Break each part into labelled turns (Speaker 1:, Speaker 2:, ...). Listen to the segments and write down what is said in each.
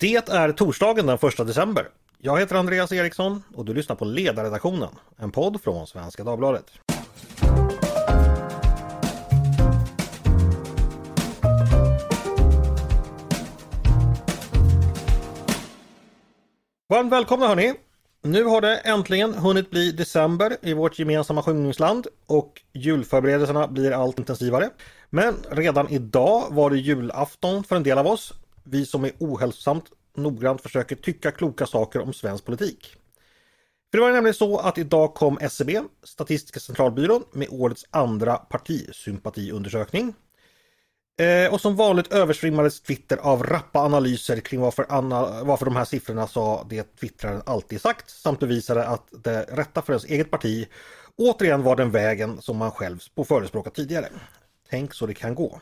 Speaker 1: Det är torsdagen den 1 december. Jag heter Andreas Eriksson och du lyssnar på Ledarredaktionen, en podd från Svenska Dagbladet. Varmt välkomna hörni! Nu har det äntligen hunnit bli december i vårt gemensamma sjungningsland och julförberedelserna blir allt intensivare. Men redan idag var det julafton för en del av oss. Vi som är ohälsosamt noggrant försöker tycka kloka saker om svensk politik. För det var nämligen så att idag kom SCB, Statistiska centralbyrån, med årets andra partisympatiundersökning. Eh, och som vanligt översvimmades Twitter av rappa analyser kring varför, Anna, varför de här siffrorna sa det twittraren alltid sagt samt bevisade att det rätta för ens eget parti återigen var den vägen som man själv förespråkat tidigare. Tänk så det kan gå.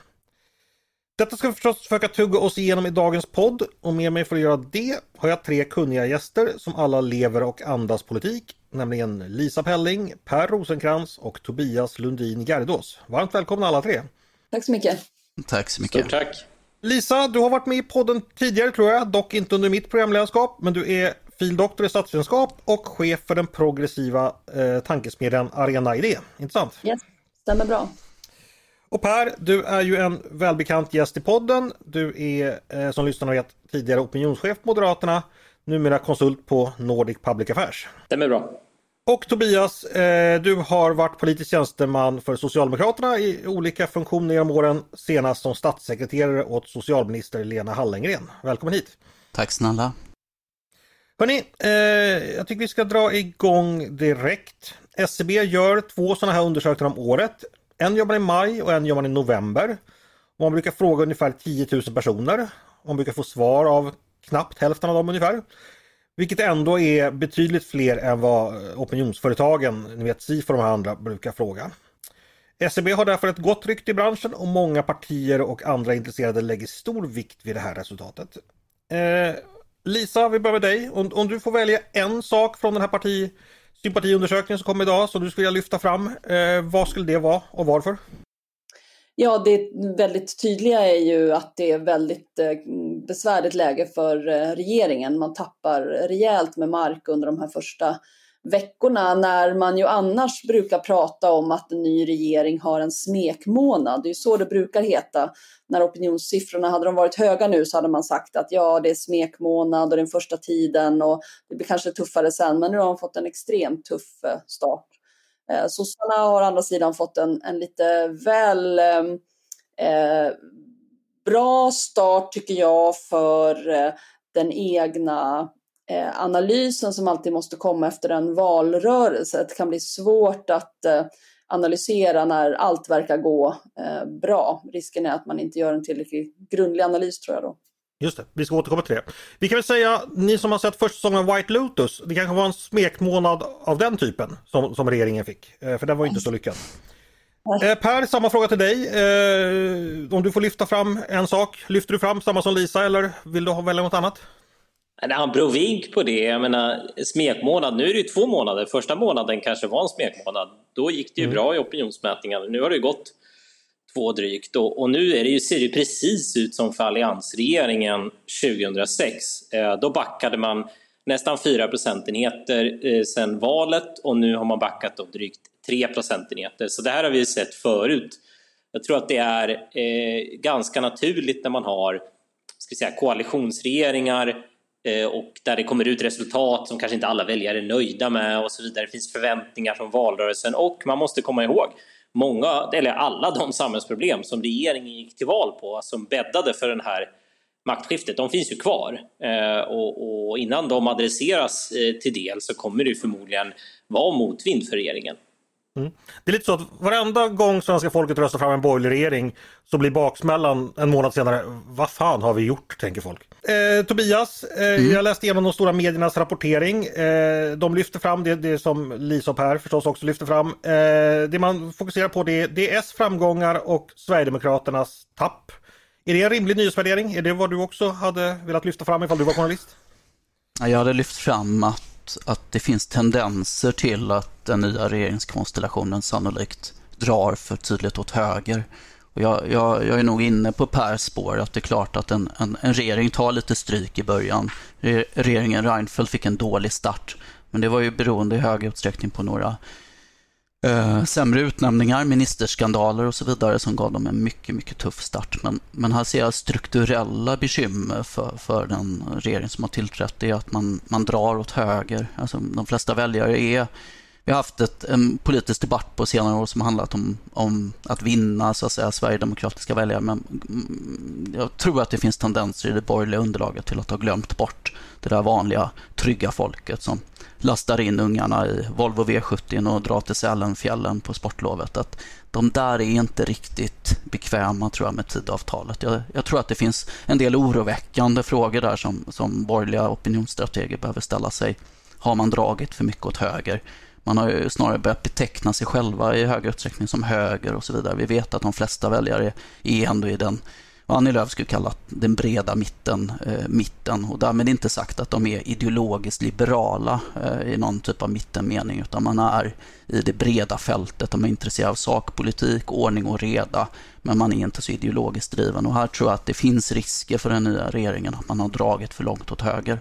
Speaker 1: Detta ska vi förstås försöka tugga oss igenom i dagens podd och med mig för att göra det har jag tre kunniga gäster som alla lever och andas politik, nämligen Lisa Pelling, Per Rosenkrantz och Tobias Lundin Gerdås. Varmt välkomna alla tre!
Speaker 2: Tack så mycket!
Speaker 3: Tack så mycket!
Speaker 4: Stort tack!
Speaker 1: Lisa, du har varit med i podden tidigare tror jag, dock inte under mitt programledarskap, men du är fildoktor i statsvetenskap och chef för den progressiva eh, tankesmedjan Arena Idé, inte sant?
Speaker 2: Yes, stämmer bra.
Speaker 1: Och Per, du är ju en välbekant gäst i podden. Du är eh, som lyssnarna vet tidigare opinionschef på Moderaterna, numera konsult på Nordic Public Affairs.
Speaker 4: Stämmer bra.
Speaker 1: Och Tobias, eh, du har varit politisk tjänsteman för Socialdemokraterna i olika funktioner genom åren, senast som statssekreterare åt socialminister Lena Hallengren. Välkommen hit!
Speaker 3: Tack snälla!
Speaker 1: Hörni, eh, jag tycker vi ska dra igång direkt. SCB gör två sådana här undersökningar om året. En gör man i maj och en gör man i november. Man brukar fråga ungefär 10 000 personer. Man brukar få svar av knappt hälften av dem ungefär. Vilket ändå är betydligt fler än vad opinionsföretagen, ni vet SIFO och de här andra, brukar fråga. SCB har därför ett gott rykte i branschen och många partier och andra intresserade lägger stor vikt vid det här resultatet. Eh, Lisa, vi börjar med dig. Om, om, du får välja en sak från den här parti, sympatiundersökningen som kom idag som du skulle vilja lyfta fram, eh, vad skulle det vara och varför?
Speaker 2: Ja, det väldigt tydliga är ju att det är väldigt eh, besvärligt läge för eh, regeringen. Man tappar rejält med mark under de här första veckorna när man ju annars brukar prata om att en ny regering har en smekmånad. Det är ju så det brukar heta. När opinionssiffrorna, hade de varit höga nu så hade man sagt att ja, det är smekmånad och den första tiden och det blir kanske tuffare sen. Men nu har de fått en extremt tuff eh, start. Eh, sossarna har å andra sidan fått en, en lite väl ehm, eh, bra start tycker jag för eh, den egna eh, analysen som alltid måste komma efter en valrörelse. Det kan bli svårt att eh, analysera när allt verkar gå eh, bra. Risken är att man inte gör en tillräckligt grundlig analys tror jag då.
Speaker 1: Just det, vi ska återkomma till det. Vi kan väl säga, ni som har sett första säsongen White Lotus, det kanske var en smekmånad av den typen som, som regeringen fick. Eh, för den var inte så lyckad. Eh, per, samma fråga till dig. Eh, om du får lyfta fram en sak, lyfter du fram samma som Lisa eller vill du välja något annat?
Speaker 4: Han beror vink på det. Jag menar, smekmånad, nu är det ju två månader. Första månaden kanske var en smekmånad. Då gick det ju mm. bra i opinionsmätningarna. Nu har det gått två drygt och, och nu är det ju, ser det precis ut som för alliansregeringen 2006. Eh, då backade man nästan 4 procentenheter eh, sedan valet och nu har man backat då drygt 3 procentenheter. Så det här har vi sett förut. Jag tror att det är eh, ganska naturligt när man har ska säga, koalitionsregeringar Eh, och där det kommer ut resultat som kanske inte alla väljare är nöjda med och så vidare. Det finns förväntningar från valrörelsen och man måste komma ihåg många, eller alla de samhällsproblem som regeringen gick till val på som bäddade för den här maktskiftet, de finns ju kvar. Eh, och, och, innan de adresseras eh, till del så kommer det förmodligen vara motvind för regeringen.
Speaker 1: Mm. Det är lite så att varenda gång svenska folket röstar fram en borgerlig regering så blir baksmällan en månad senare, vad fan har vi gjort, tänker folk. Eh, Tobias, eh, mm. jag läste igenom de stora mediernas rapportering. Eh, de lyfter fram det, det som Lisa och Per förstås också lyfter fram. Eh, det man fokuserar på det, det är S framgångar och Sverigedemokraternas tapp. Är det en rimlig nyhetsvärdering? Är det vad du också hade velat lyfta fram ifall du var journalist?
Speaker 3: Jag hade lyft fram att att, det finns tendenser till att den nya regeringskonstellationen sannolikt drar för tydligt åt höger. Och jag, jag, jag är nog inne på Pers spår att det är klart att en, en, en regering tar lite stryk i början. Regeringen Reinfeldt fick en dålig start, men det var ju beroende i hög utsträckning på några eh, sämre utnämningar, ministerskandaler och så vidare som gav dem en mycket, mycket tuff start. Men, men här ser jag strukturella bekymmer för, för den regering som har tillträtt. Det är att man, man drar åt höger. Alltså, de flesta väljare är vi har haft ett, en politisk debatt på senare år som handlat om, om att vinna så att säga, sverigedemokratiska väljare. Men mm, jag tror att det finns tendenser i det borgerliga underlaget till att ha glömt bort det där vanliga trygga folket som lastar in ungarna i Volvo V70 och drar till Sälenfjällen på sportlovet. Att de där är inte riktigt bekväma tror jag med tidavtalet. Jag, jag tror att det finns en del oroväckande frågor där som, som borgerliga opinionsstrateger behöver ställa sig. Har man dragit för mycket åt höger? Man har ju snarare börjat beteckna sig själva i högre utsträckning som höger och så vidare. Vi vet att de flesta väljare är ändå i den, vad Annie Lööf skulle kalla den breda mitten, eh, mitten. Och därmed inte sagt att de är ideologiskt liberala eh, i någon typ av mittenmening, utan man är i det breda fältet. De är intresserade av sakpolitik, ordning och reda, men man är inte så ideologiskt driven. Och här tror jag att det finns risker för den nya regeringen att man har dragit för långt åt höger.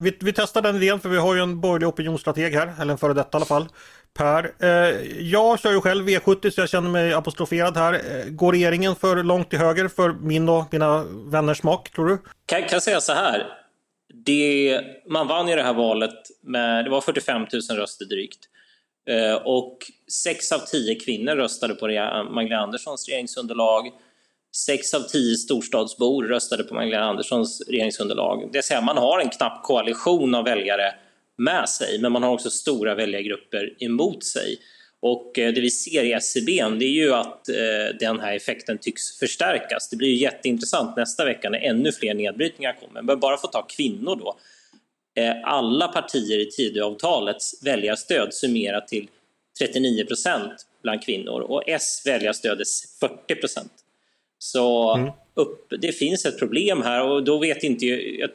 Speaker 1: Vi, vi testar den idén för vi har ju en borgerlig opinionsstrateg här, eller en före detta i alla fall. Per, eh, jag kör ju själv V70 så jag känner mig apostroferad här. Eh, går regeringen för långt till höger för min och mina vänners smak, tror du?
Speaker 4: Kan, jag säga så här. Det, man vann ju det här valet med, det var 45 000 röster drygt. Eh, och 6 av 10 kvinnor röstade på eh, Magdalena Anderssons regeringsunderlag. Sex av tio storstadsbor röstade på Magdalena Anderssons regeringsunderlag. Det vill säga man har en knapp koalition av väljare med sig, men man har också stora väljargrupper emot sig. Och eh, det vi ser i SCB det är ju att eh, den här effekten tycks förstärkas. Det blir ju jätteintressant nästa vecka när ännu fler nedbrytningar kommer. Men bara för att ta kvinnor då. Eh, alla partier i Tidöavtalets väljarstöd summerar till 39 procent bland kvinnor och S väljarstöd är 40 procent. Så mm. upp, det finns ett problem här och då vet inte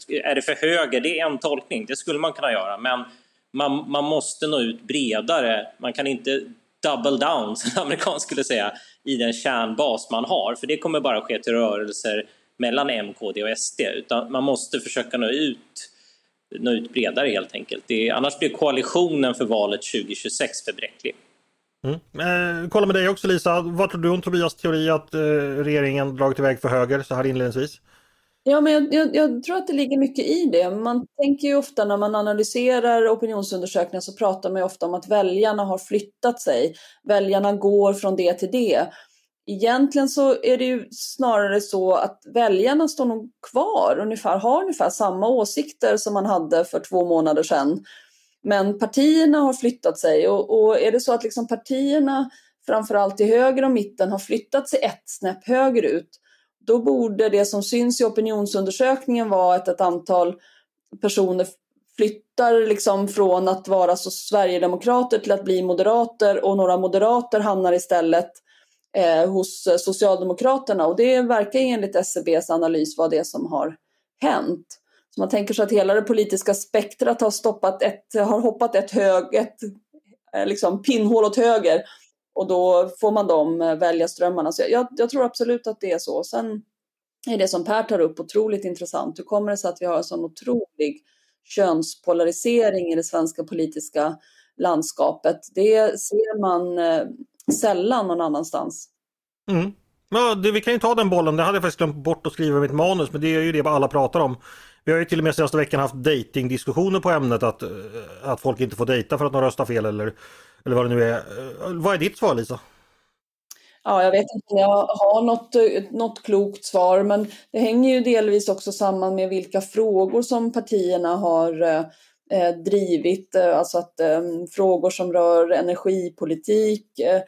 Speaker 4: är det för höger? Det är en tolkning, det skulle man kunna göra, men man, man måste nå ut bredare. Man kan inte double down, som amerikan skulle säga, i den kärnbas man har, för det kommer bara ske till rörelser mellan M, KD och SD, utan man måste försöka nå ut, nå ut bredare helt enkelt. Det, annars blir koalitionen för valet 2026 för bräcklig.
Speaker 1: Mm. Eh, kolla med dig också Lisa, vad tror du om Tobias teori att eh, regeringen dragit iväg för höger så här inledningsvis?
Speaker 2: Ja, men jag, jag, jag, tror att det ligger mycket i det. Man tänker ju ofta när man analyserar opinionsundersökningar så pratar man ju ofta om att väljarna har flyttat sig. Väljarna går från det till det. Egentligen så är det ju snarare så att väljarna står nog kvar, ungefär, har ungefär samma åsikter som man hade för två månader sedan. Men partierna har flyttat sig och, och är det så att liksom partierna, framförallt till höger och mitten, har flyttat sig ett snäpp högerut, då borde det som syns i opinionsundersökningen vara att ett antal personer flyttar liksom från att vara så sverigedemokrater till att bli moderater och några moderater hamnar istället eh, hos Socialdemokraterna och det verkar enligt SCBs analys vara det som har hänt. Så man tänker sig att hela det politiska spektrat har, stoppat ett, har hoppat ett, hög, ett eh, liksom pinnhål åt höger och då får man de eh, väljarströmmarna. Så jag, jag, tror absolut att det är så. Sen är det som Per tar upp otroligt intressant. Hur kommer det sig att vi har en sån otrolig könspolarisering i det svenska politiska landskapet? Det ser man eh, sällan någon annanstans.
Speaker 1: Mm. Ja, det, vi kan ju ta den bollen, det hade jag faktiskt glömt bort att skriva i mitt manus, men det är ju det alla pratar om. Vi har ju till och med senaste veckan haft datingdiskussioner på ämnet att, eh, att folk inte får dejta för att de röstar fel eller, eller vad det nu är. Eh, vad är ditt svar Lisa?
Speaker 2: Ja, jag vet inte om jag har något, eh, något klokt svar, men det hänger ju delvis också samman med vilka frågor som partierna har eh, drivit, alltså att eh, frågor som rör energipolitik, eh,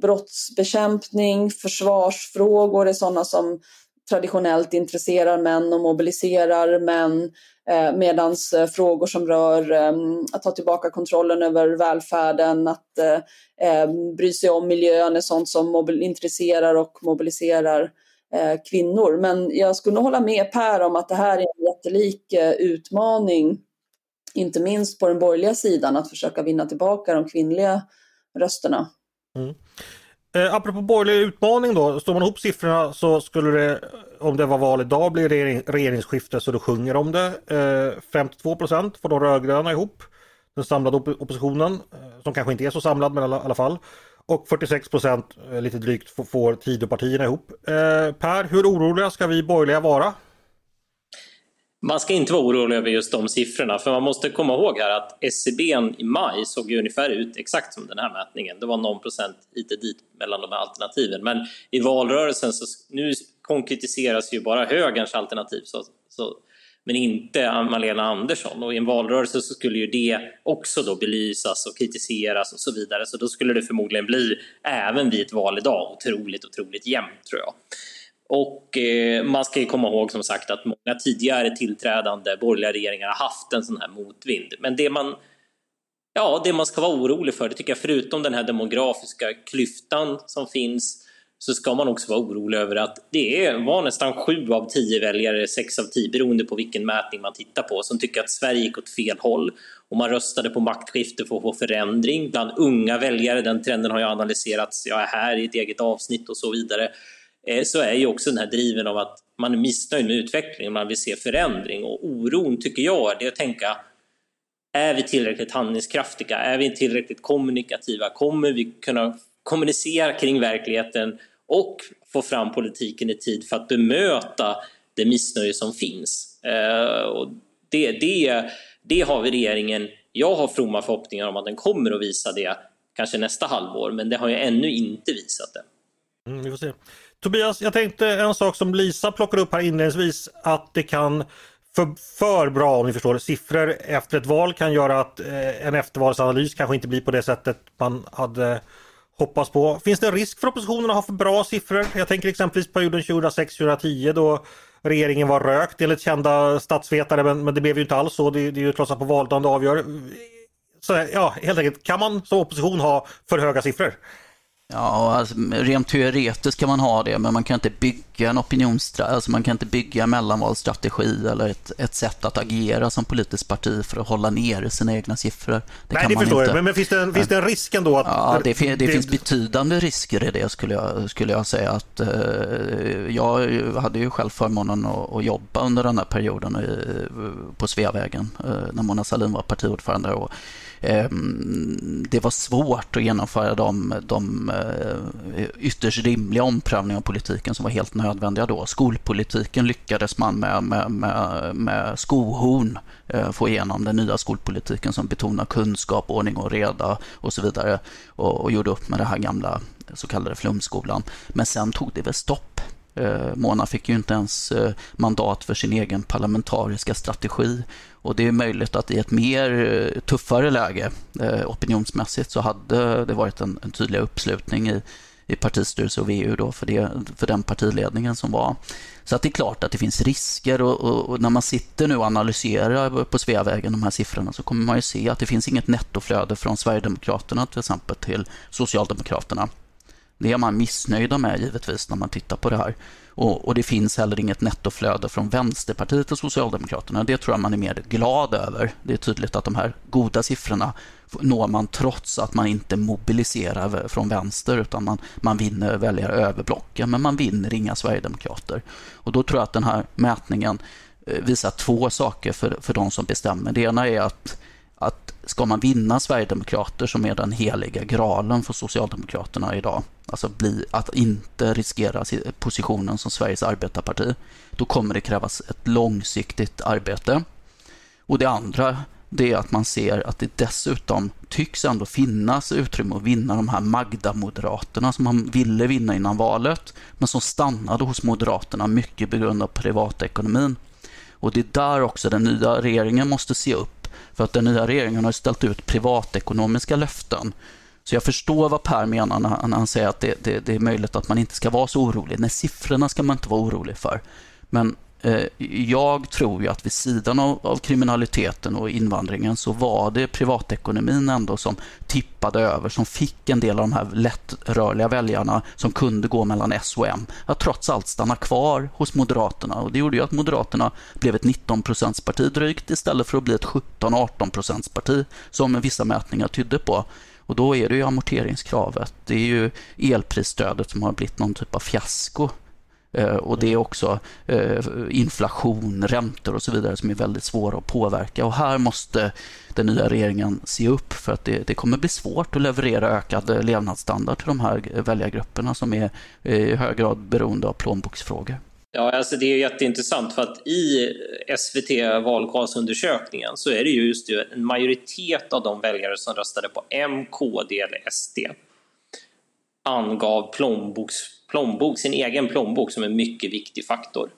Speaker 2: brottsbekämpning, försvarsfrågor är sådana som traditionellt intresserar män och mobiliserar män. Eh, Medan eh, frågor som rör eh, att ta tillbaka kontrollen över välfärden, att eh, ehm, bry sig om miljön är sånt som intresserar och mobiliserar eh, kvinnor. Men jag skulle nog hålla med Per om att det här är en jättelik utmaning, inte minst på den borgerliga sidan, att försöka vinna tillbaka de kvinnliga rösterna. Mm.
Speaker 1: Eh, apropå borgerlig utmaning då, står man ihop siffrorna så skulle det, om det var val idag, bli regering, regeringsskifte så det sjunger om det. Eh, 52 procent får de rödgröna ihop, den samlade op oppositionen, eh, som kanske inte är så samlad men i alla, alla fall. Och 46 procent, eh, lite drygt, får, får Tidöpartierna ihop. Eh, per, hur oroliga ska vi borgerliga vara?
Speaker 4: Man ska inte vara orolig över just de siffrorna, för man måste komma ihåg här att SCB i maj såg ju ungefär ut exakt som den här mätningen. Det var någon procent hit och dit mellan de här alternativen. Men i valrörelsen så nu konkretiseras ju bara högerns alternativ, så, så, men inte Malena Andersson. Och i en valrörelse så skulle ju det också då belysas och kritiseras och så vidare. Så då skulle det förmodligen bli, även vid ett val idag, otroligt, otroligt jämnt tror jag. Och eh, man ska ju komma ihåg som sagt att många tidigare tillträdande borgerliga regeringar har haft en sån här motvind. Men det man, ja, det man ska vara orolig för, det tycker jag förutom den här demografiska klyftan som finns, så ska man också vara orolig över att det var nästan sju av tio väljare, sex av tio, beroende på vilken mätning man tittar på, som tycker att Sverige gick åt fel håll. Och man röstade på maktskifte för att få förändring bland unga väljare. Den trenden har ju analyserats, jag är här i ett eget avsnitt och så vidare. Eh, så är ju också den här driven av att man är missnöjd med utvecklingen, man vill se förändring och oron tycker jag är det att tänka är vi tillräckligt handlingskraftiga? Är vi tillräckligt kommunikativa? Kommer vi kunna kommunicera kring verkligheten och få fram politiken i tid för att bemöta det missnöje som finns? Eh, och det, det, det har vi regeringen. Jag har fromma förhoppningar om att den kommer att visa det kanske nästa halvår, men det har ju ännu inte visat det.
Speaker 1: Mm, vi får se. Tobias, jag tänkte en sak som Lisa plockade upp här inledningsvis att det kan för, för bra om ni förstår siffror efter ett val kan göra att eh, en eftervalsanalys kanske inte blir på det sättet man hade hoppats på. Finns det en risk för oppositionen att ha för bra siffror? Jag tänker exempelvis perioden 2006-2010 då regeringen var rökt enligt kända statsvetare men, men det blev ju inte alls så. Det, det är ju trots allt på valdagen det avgör. Så ja, helt enkelt, kan man som opposition ha för höga siffror?
Speaker 3: Ja, alltså, rent teoretiskt kan man ha det, men man kan inte bygga en opinionsstrategi, alltså man kan inte bygga en mellanvalsstrategi eller ett, ett sätt att agera som politiskt parti för att hålla nere sina egna siffror.
Speaker 1: Det Nej, det förstår inte. jag, men, men finns, det en, finns det en risk ändå? Att,
Speaker 3: ja, det, det, det, finns betydande risker i det skulle jag, skulle jag säga. Att, eh, jag hade ju själv förmånen att, att jobba under den här perioden i, på Sveavägen eh, när Mona Sahlin var partiordförande. Och, Ehm, det var svårt att genomföra de, de eh, ytterst rimliga omprövningar av politiken som var helt nödvändiga då. Skolpolitiken lyckades man med, med, med, med skohorn eh, få igenom den nya skolpolitiken som betonar kunskap, ordning och reda och så vidare och, och gjorde upp med den här gamla så kallade flumskolan. Men sen tog det väl stopp. Eh, Mona fick ju inte ens eh, mandat för sin egen parlamentariska strategi och det är möjligt att i ett mer eh, tuffare läge eh, opinionsmässigt så hade det varit en, en tydlig uppslutning i, i partistyrelse och VU då för, det, för den partiledningen som var. Så att det är klart att det finns risker och, och, och, när man sitter nu och analyserar på Sveavägen de här siffrorna så kommer man ju se att det finns inget nettoflöde från Sverigedemokraterna till exempel till Socialdemokraterna. Det är man missnöjda med givetvis när man tittar på det här. Och, och, det finns heller inget nettoflöde från Vänsterpartiet och Socialdemokraterna. Det tror jag man är mer glad över. Det är tydligt att de här goda siffrorna når man trots att man inte mobiliserar från vänster utan man, man vinner väljare över blocken men man vinner inga Sverigedemokrater. Och då tror jag att den här mätningen eh, visar två saker för, för de som bestämmer. Det ena är att att ska man vinna Sverigedemokrater som är den heliga graalen för Socialdemokraterna idag, alltså bli, att inte riskera positionen som Sveriges arbetarparti, då kommer det krävas ett långsiktigt arbete. Och det andra det är att man ser att det dessutom tycks ändå finnas utrymme att vinna de här Magda-moderaterna som man ville vinna innan valet, men som stannade hos Moderaterna mycket på grund av privatekonomin. Och det är där också den nya regeringen måste se upp för att den nya regeringen har ställt ut privatekonomiska löften. Så jag förstår vad Per menar när han säger att det, det, det är möjligt att man inte ska vara så orolig. Nej, siffrorna ska man inte vara orolig för. Men Eh, jag tror ju att vid sidan av, av, kriminaliteten och invandringen så var det privatekonomin ändå som tippade över, som fick en del av de här lättrörliga väljarna som kunde gå mellan S och M att trots allt stanna kvar hos Moderaterna. Och det gjorde ju att Moderaterna blev ett 19 parti drygt istället för att bli ett 17-18 parti som vissa mätningar tydde på. Och då är det ju amorteringskravet, det är ju elprisstödet som har blivit någon typ av fiasko och det är också eh, inflation, räntor och så vidare som är väldigt svåra att påverka. Och här måste den nya regeringen se upp för att det, det kommer bli svårt att leverera ökad levnadsstandard till de här väljargrupperna som är i hög grad beroende av plånboksfrågor.
Speaker 4: Ja, alltså det är jätteintressant för att i SVT valkårsundersökningen så är det ju just en majoritet av de väljare som röstade på M, KD eller SD angav plånboks plånbok, sin egen plånbok som en mycket viktig faktor.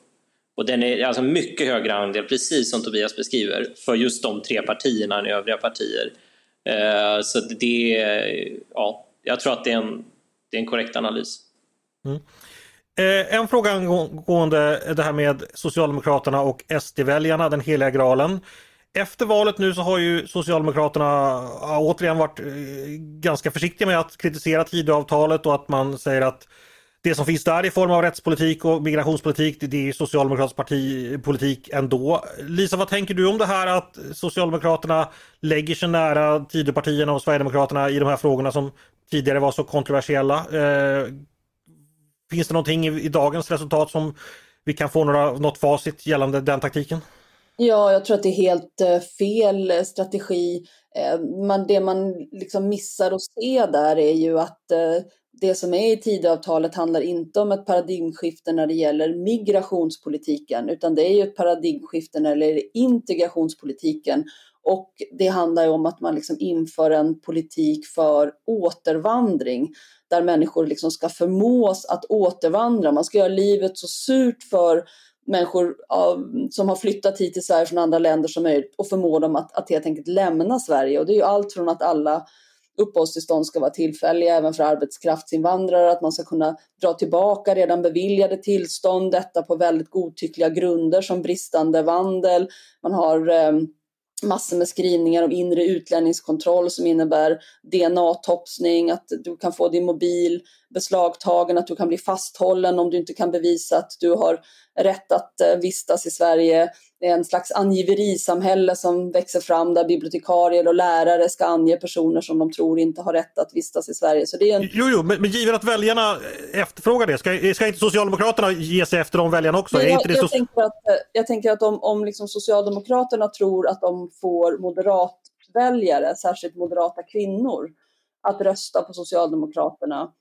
Speaker 4: Och den är alltså mycket högre andel, precis som Tobias beskriver, för just de tre partierna än övriga partier. Eh, så det är, ja, jag tror att det är en, det är en korrekt analys. Mm.
Speaker 1: Eh, en fråga angående det här med Socialdemokraterna och SD-väljarna, den heliga graalen. Efter valet nu så har ju Socialdemokraterna återigen varit eh, ganska försiktiga med att kritisera Tidöavtalet och att man säger att det som finns där i form av rättspolitik och migrationspolitik, det är socialdemokratisk partipolitik ändå. Lisa, vad tänker du om det här att Socialdemokraterna lägger sig nära Tidöpartierna och Sverigedemokraterna i de här frågorna som tidigare var så kontroversiella? Eh, finns det någonting i, i, dagens resultat som vi kan få några, något facit gällande den taktiken?
Speaker 2: Ja, jag tror att det är helt eh, fel eh, strategi. Eh, man, det man liksom missar att se där är ju att det som är i Tidöavtalet handlar inte om ett paradigmskifte när det gäller migrationspolitiken, utan det är ju ett paradigmskifte när det gäller integrationspolitiken. Och det handlar om att man liksom inför en politik för återvandring där människor liksom ska förmås att återvandra. Man ska göra livet så surt för människor som har flyttat hit till Sverige från andra länder som möjligt och förmå dem att, att helt enkelt lämna Sverige. Och det är ju allt från att alla uppehållstillstånd ska vara tillfälliga även för arbetskraftsinvandrare, att man ska kunna dra tillbaka redan beviljade tillstånd, detta på väldigt godtyckliga grunder som bristande vandel. Man har eh, massor med skrivningar om inre utlänningskontroll som innebär DNA-topsning, att du kan få din mobil beslagtagen, att du kan bli fasthållen om du inte kan bevisa att du har rätt att eh, vistas i Sverige. Det är en slags angiverisamhälle som växer fram där bibliotekarier och lärare ska ange personer som de tror inte har rätt att vistas i Sverige. Så det är en...
Speaker 1: Jo, jo, men, men givet att väljarna efterfrågar det, ska, ska inte Socialdemokraterna ge sig efter de väljarna också?
Speaker 2: Jag, jag, så... tänker att, jag tänker att om, om liksom Socialdemokraterna tror att de får moderatväljare, särskilt moderata kvinnor, att rösta på Socialdemokraterna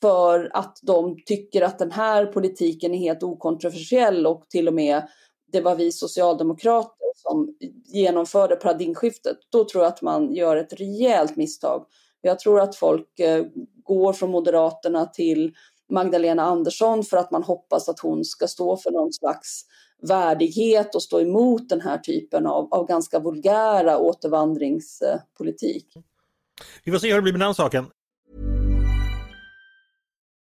Speaker 2: för att de tycker att den här politiken är helt okontroversiell och till och med det var vi socialdemokrater som genomförde paradigmskiftet, då tror jag att man gör ett rejält misstag. Jag tror att folk eh, går från Moderaterna till Magdalena Andersson för att man hoppas att hon ska stå för någon slags värdighet och stå emot den här typen av, av ganska vulgära återvandringspolitik.
Speaker 1: Vi får se hur det blir med den saken.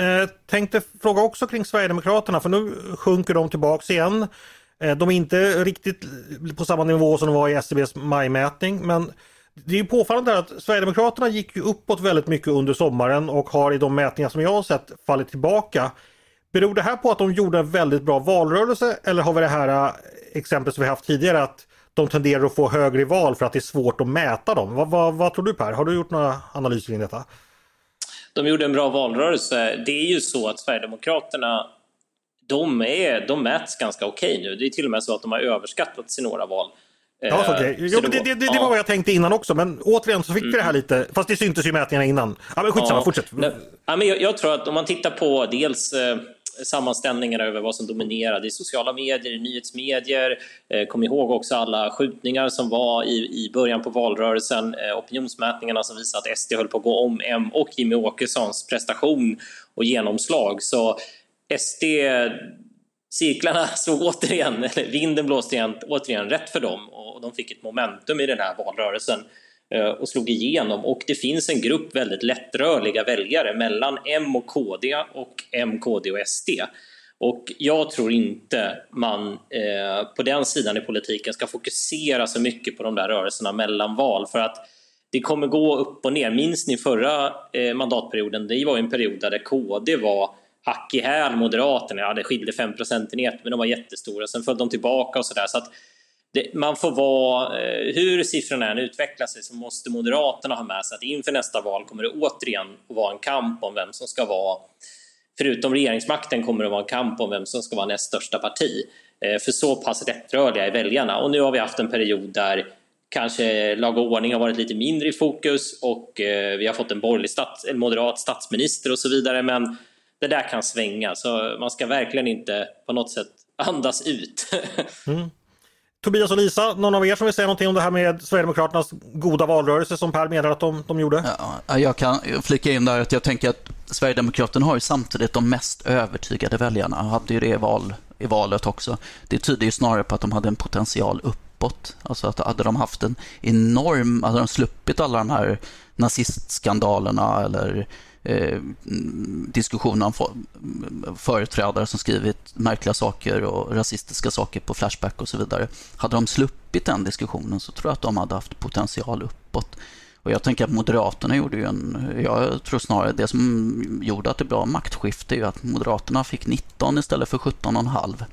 Speaker 1: Eh, tänkte fråga också kring Sverigedemokraterna för nu sjunker de tillbaks igen. Eh, de är inte riktigt på samma nivå som de var i SCBs majmätning men det är ju påfallande att Sverigedemokraterna gick ju uppåt väldigt mycket under sommaren och har i de mätningar som jag har sett fallit tillbaka. Beror det här på att de gjorde en väldigt bra valrörelse eller har vi det här eh, exemplet som vi haft tidigare att de tenderar att få högre i val för att det är svårt att mäta dem? Vad, vad, vad tror du Per? Har du gjort några analyser kring detta?
Speaker 4: De gjorde en bra valrörelse. Det är ju så att Sverigedemokraterna de, är, de mäts ganska okej nu. Det är till och med så att de har överskattats i några val.
Speaker 1: Ja, så okay. jo, det, det, det, det var vad jag tänkte innan också, men återigen så fick vi det här mm. lite, fast det syntes ju mätningarna innan. Ja, men skitsamma, ja. fortsätt.
Speaker 4: Ja, men jag, jag, tror att om man tittar på dels sammanställningar sammanställningarna över vad som dominerade i sociala medier, i nyhetsmedier. Eh, kom ihåg också alla skjutningar som var i, i början på valrörelsen, eh, opinionsmätningarna som visade att SD höll på att gå om M och Jimmy Åkessons prestation och genomslag. Så SD cirklarna slog återigen, eller vinden blåste igen, återigen rätt för dem och de fick ett momentum i den här valrörelsen Eh, och slog igenom och det finns en grupp väldigt lättrörliga väljare mellan M och KD och M, KD och SD. Och jag tror inte man eh, på den sidan i politiken ska fokusera så mycket på de där rörelserna mellan val för att det kommer gå upp och ner. Minns ni förra eh, mandatperioden? Det var en period där KD var hack i häl Moderaterna. Ja, det skilde 5 procentenheter, men de var jättestora. Sen föll de tillbaka och sådär. Så att det, man får vara, eh, hur siffrorna än utvecklar sig så måste Moderaterna ha med sig att inför nästa val kommer det återigen att vara en kamp om vem som ska vara Förutom regeringsmakten kommer det vara en kamp om vem som ska vara näst största parti. Eh, för så pass rättrörliga är väljarna. Och nu har vi haft en period där kanske lag och ordning har varit lite mindre i fokus och eh, vi har fått en borgerlig stats, en moderat statsminister och så vidare. Men det där kan svänga, så man ska verkligen inte på något sätt andas ut.
Speaker 1: mm. Tobias och Lisa, någon av er som vill säga någonting om det här med Sverigedemokraternas goda valrörelse som Per menar att de, de gjorde?
Speaker 3: Ja, jag kan flika in där att jag tänker att Sverigedemokraterna har ju samtidigt de mest övertygade väljarna, hade ju det i, val, i valet också. Det tyder ju snarare på att de hade en potential uppåt. Alltså att hade de haft en enorm, hade de sluppit alla de här nazistskandalerna eller eh, diskussioner om företrädare som skrivit märkliga saker och rasistiska saker på Flashback och så vidare. Hade de sluppit den diskussionen så tror jag att de hade haft potential uppåt. Och jag tänker att Moderaterna gjorde ju en, jag tror snarare det som gjorde att det blev maktskifte är ju att Moderaterna fick 19 istället för 17,5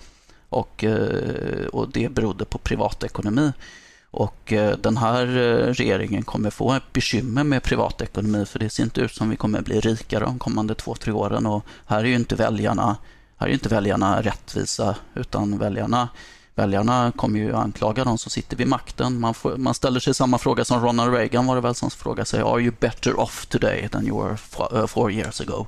Speaker 3: och, eh, och det berodde på privatekonomi. Och eh, den här eh, regeringen kommer få ett bekymmer med privatekonomi för det ser inte ut som vi kommer bli rikare de kommande två, tre åren. Och här är ju inte väljarna, här är inte väljarna rättvisa utan väljarna Väljarna kommer ju anklaga de som sitter vid makten. Man, får, man ställer sig samma fråga som Ronald Reagan var det väl som frågade sig Are you better off today than you were uh, four years ago?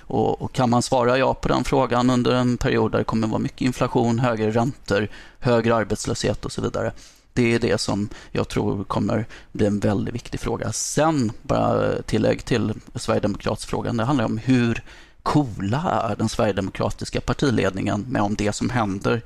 Speaker 3: Och, och, kan man svara ja på den frågan under en period där det kommer vara mycket inflation, högre räntor, högre arbetslöshet och så vidare det är det som jag tror kommer bli en väldigt viktig fråga. Sen, bara tillägg till Sverigedemokratsfrågan, det handlar om hur coola är den sverigedemokratiska partiledningen med om det som händer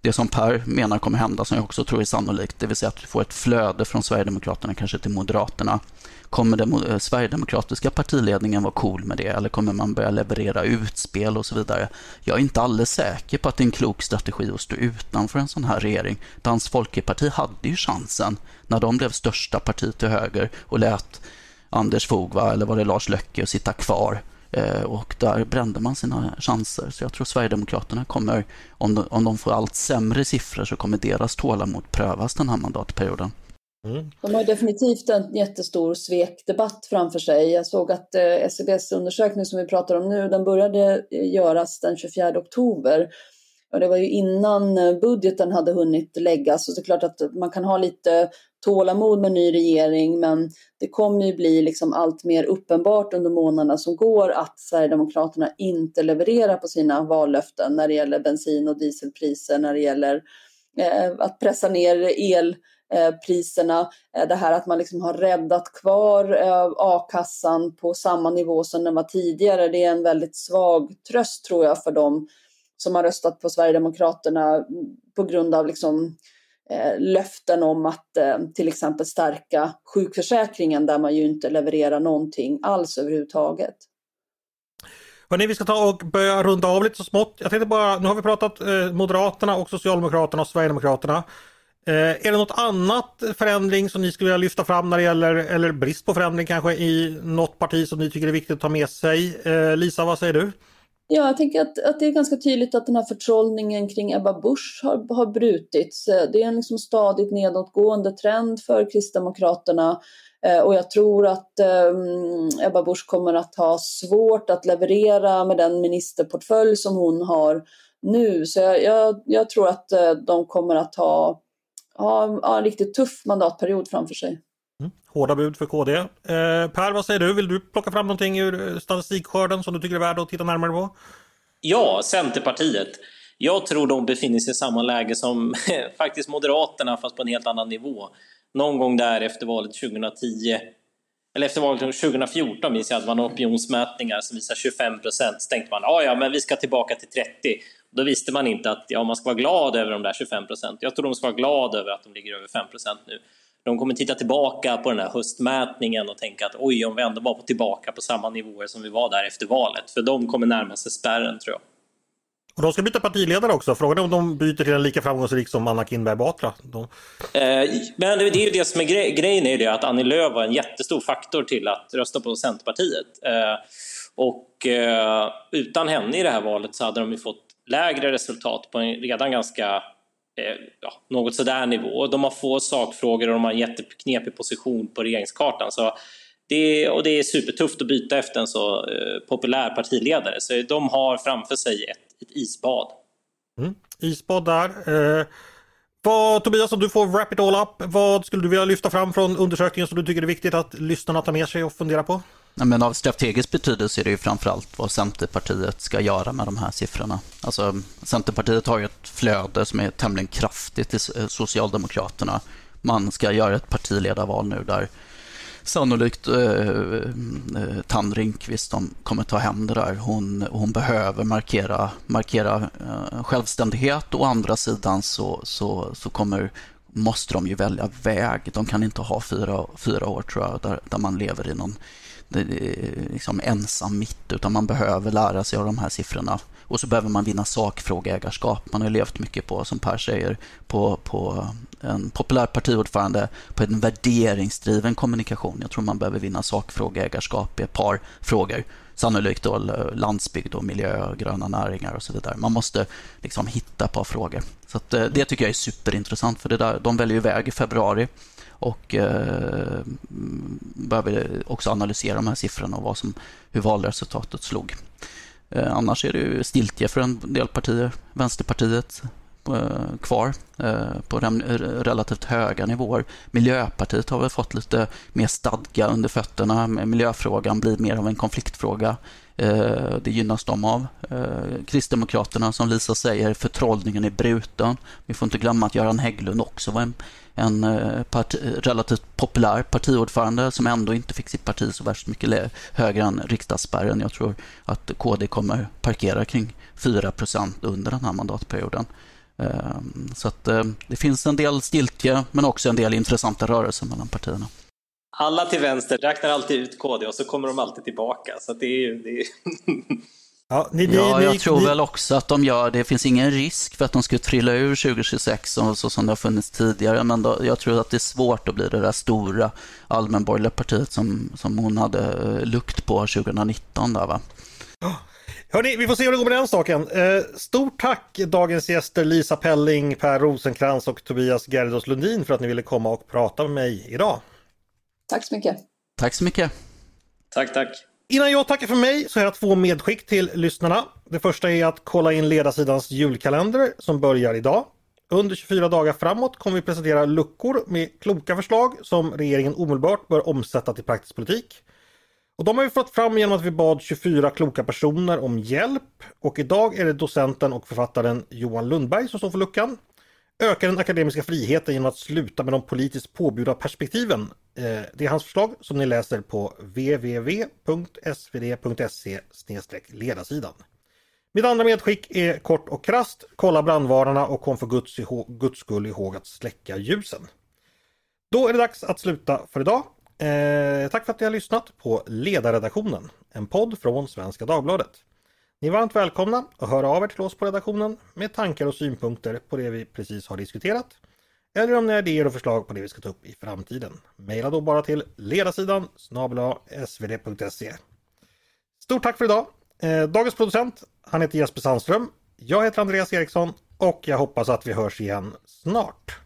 Speaker 3: det som Per menar kommer hända, som jag också tror är sannolikt, det vill säga att vi får ett flöde från Sverigedemokraterna kanske till Moderaterna. Kommer den eh, sverigedemokratiska partiledningen vara cool med det eller kommer man börja leverera utspel och så vidare? Jag är inte alldeles säker på att det är en klok strategi att stå utanför en sån här regering. Dansk Folkeparti hade ju chansen när de blev största parti till höger och lät Anders Fogva eller var det Lars Löcke, sitta kvar eh, och där brände man sina chanser. Så jag tror Sverigedemokraterna kommer, om de, om de får allt sämre siffror, så kommer deras tålamod prövas den här mandatperioden.
Speaker 2: Mm. De har definitivt en jättestor svekdebatt framför sig. Jag såg att eh, SCBs undersökning som vi pratar om nu, den började eh, göras den 24 oktober. Och det var ju innan eh, budgeten hade hunnit läggas. Så det är klart att man kan ha lite tålamod med ny regering men det kommer ju bli liksom allt mer uppenbart under månaderna som går att Sverigedemokraterna inte levererar på sina vallöften när det gäller bensin och dieselpriser, när det gäller eh, att pressa ner el. Eh, priserna. Eh, det här att man liksom har räddat kvar eh, a-kassan på samma nivå som den var tidigare, det är en väldigt svag tröst tror jag för dem som har röstat på Sverigedemokraterna mm, på grund av liksom eh, löften om att eh, till exempel stärka sjukförsäkringen där man ju inte levererar någonting alls överhuvudtaget.
Speaker 1: Hörrni, vi ska ta och börja runda av lite så smått. Jag tänkte bara, nu har vi pratat eh, Moderaterna och Socialdemokraterna och Sverigedemokraterna. Eh, är det något annat förändring som ni skulle vilja lyfta fram när det gäller, eller brist på förändring kanske, i något parti som ni tycker är viktigt att ta med sig? Eh, Lisa, vad säger du?
Speaker 2: Ja, jag tänker att, att det är ganska tydligt att den här förtrollningen kring Ebba Busch har, har brutits. Eh, det är en liksom stadigt nedåtgående trend för Kristdemokraterna eh, och jag tror att eh, Ebba Busch kommer att ha svårt att leverera med den ministerportfölj som hon har nu. Så jag, jag, jag tror att eh, de kommer att ha, ha, ha en riktigt tuff mandatperiod framför sig.
Speaker 1: Mm. Hårda bud för KD. Eh, per, vad säger du? Vill du plocka fram någonting ur statistikskörden som du tycker är värd att titta närmare på?
Speaker 4: Ja, Centerpartiet. Jag tror de befinner sig i samma läge som faktiskt Moderaterna, fast på en helt annan nivå. Någon gång där efter valet 2010, eller efter valet 2014 minns jag att man opinionsmätningar som visar 25 procent. Så tänkte man, ja, ja, men vi ska tillbaka till 30. Då visste man inte att ja, man ska vara glad över de där 25 procent. Jag tror de ska vara glad över att de ligger över 5 procent nu. De kommer titta tillbaka på den här höstmätningen och tänka att oj, om vi ändå var på tillbaka på samma nivåer som vi var där efter valet. För de kommer närma sig spärren, tror jag.
Speaker 1: Och de ska byta partiledare också. Frågan är om de byter till en lika framgångsrik som Anna Kinberg Batra. De...
Speaker 4: Eh, men det är ju det som är gre grejen, är det att Annie Lööf var en jättestor faktor till att rösta på Centerpartiet. Eh, och eh, utan henne i det här valet så hade de ju fått lägre resultat på en redan ganska eh, ja, något sådär nivå. De har få sakfrågor och de har en jätteknepig position på regeringskartan. Så det, och det är supertufft att byta efter en så eh, populär partiledare. Så de har framför sig ett, ett isbad.
Speaker 1: Mm, isbad där. Eh, vad, Tobias, om du får wrap it all up, vad skulle du vilja lyfta fram från undersökningen som du tycker är viktigt att lyssnarna tar med sig och funderar på?
Speaker 3: Men av strategisk betydelse är det ju framförallt vad Centerpartiet ska göra med de här siffrorna. Alltså, Centerpartiet har ju ett flöde som är tämligen kraftigt i eh, Socialdemokraterna. Man ska göra ett partiledarval nu där sannolikt eh, eh, Tann Ringqvist kommer ta hem det där. Hon, hon behöver markera, markera eh, självständighet. Å andra sidan så, så, så kommer, måste de ju välja väg. De kan inte ha fyra, fyra år tror jag, där, där man lever i någon Eh, liksom ensam mitt, utan man behöver lära sig av de här siffrorna. Och så behöver man vinna sakfrågeägarskap. Man har levt mycket på, som Per säger, på, på en populär partiordförande på en värderingsdriven kommunikation. Jag tror man behöver vinna sakfrågeägarskap i ett par frågor. Sannolikt då landsbygd och miljö, gröna näringar och så vidare. Man måste liksom hitta ett par frågor. Så att, eh, det tycker jag är superintressant för det där, de väljer väg i februari och eh, behöver också analysera de här siffrorna och vad som, hur valresultatet slog. Eh, annars är det ju stiltje för en del partier. Vänsterpartiet eh, kvar eh, på eh, relativt höga nivåer. Miljöpartiet har väl fått lite mer stadga under fötterna. Miljöfrågan blir mer av en konfliktfråga. Eh, det gynnas de av. Eh, Kristdemokraterna, som Lisa säger, förtrollningen är bruten. Vi får inte glömma att Göran Hägglund också var en en eh, parti, relativt populär partiordförande som ändå inte fick sitt parti så värst mycket högre än riksdagsspärren. Jag tror att KD kommer parkera kring 4% under den här mandatperioden. Så att det finns en del stiltje men också en del intressanta rörelser mellan partierna.
Speaker 4: Alla till vänster räknar alltid ut KD och så kommer de alltid tillbaka. Så det är ju... Det är...
Speaker 3: Ja, ni, ja, jag ni, tror ni... väl också att de gör det. Det finns ingen risk för att de skulle trilla ur 2026 så, så som det har funnits tidigare. Men då, jag tror att det är svårt att bli det där stora allmänborgerliga partiet som, som hon hade eh, lukt på 2019. Där, va?
Speaker 1: Hörrni, vi får se hur det går med den saken. Eh, stort tack dagens gäster Lisa Pelling, Per Rosenkrantz och Tobias Gerdos Lundin för att ni ville komma och prata med mig idag.
Speaker 2: Tack så mycket.
Speaker 3: Tack så mycket.
Speaker 4: Tack, tack.
Speaker 1: Innan jag tackar för mig så har jag två medskick till lyssnarna. Det första är att kolla in ledarsidans julkalender som börjar idag. Under 24 dagar framåt kommer vi presentera luckor med kloka förslag som regeringen omedelbart bör omsätta till praktisk politik. Och de har vi fått fram genom att vi bad 24 kloka personer om hjälp och idag är det docenten och författaren Johan Lundberg som står för luckan. Öka den akademiska friheten genom att sluta med de politiskt påbjudna perspektiven. Eh, det är hans förslag som ni läser på www.svd.se ledarsidan. Mitt andra medskick är kort och krast. Kolla brandvarnarna och kom för guds, guds skull ihåg att släcka ljusen. Då är det dags att sluta för idag. Eh, tack för att ni har lyssnat på Ledarredaktionen, en podd från Svenska Dagbladet. Ni är varmt välkomna att höra av er till oss på redaktionen med tankar och synpunkter på det vi precis har diskuterat. Eller om ni har idéer och förslag på det vi ska ta upp i framtiden. Maila då bara till ledarsidan svd.se. Stort tack för idag! Eh, dagens producent, han heter Jesper Sandström. Jag heter Andreas Eriksson och jag hoppas att vi hörs igen snart.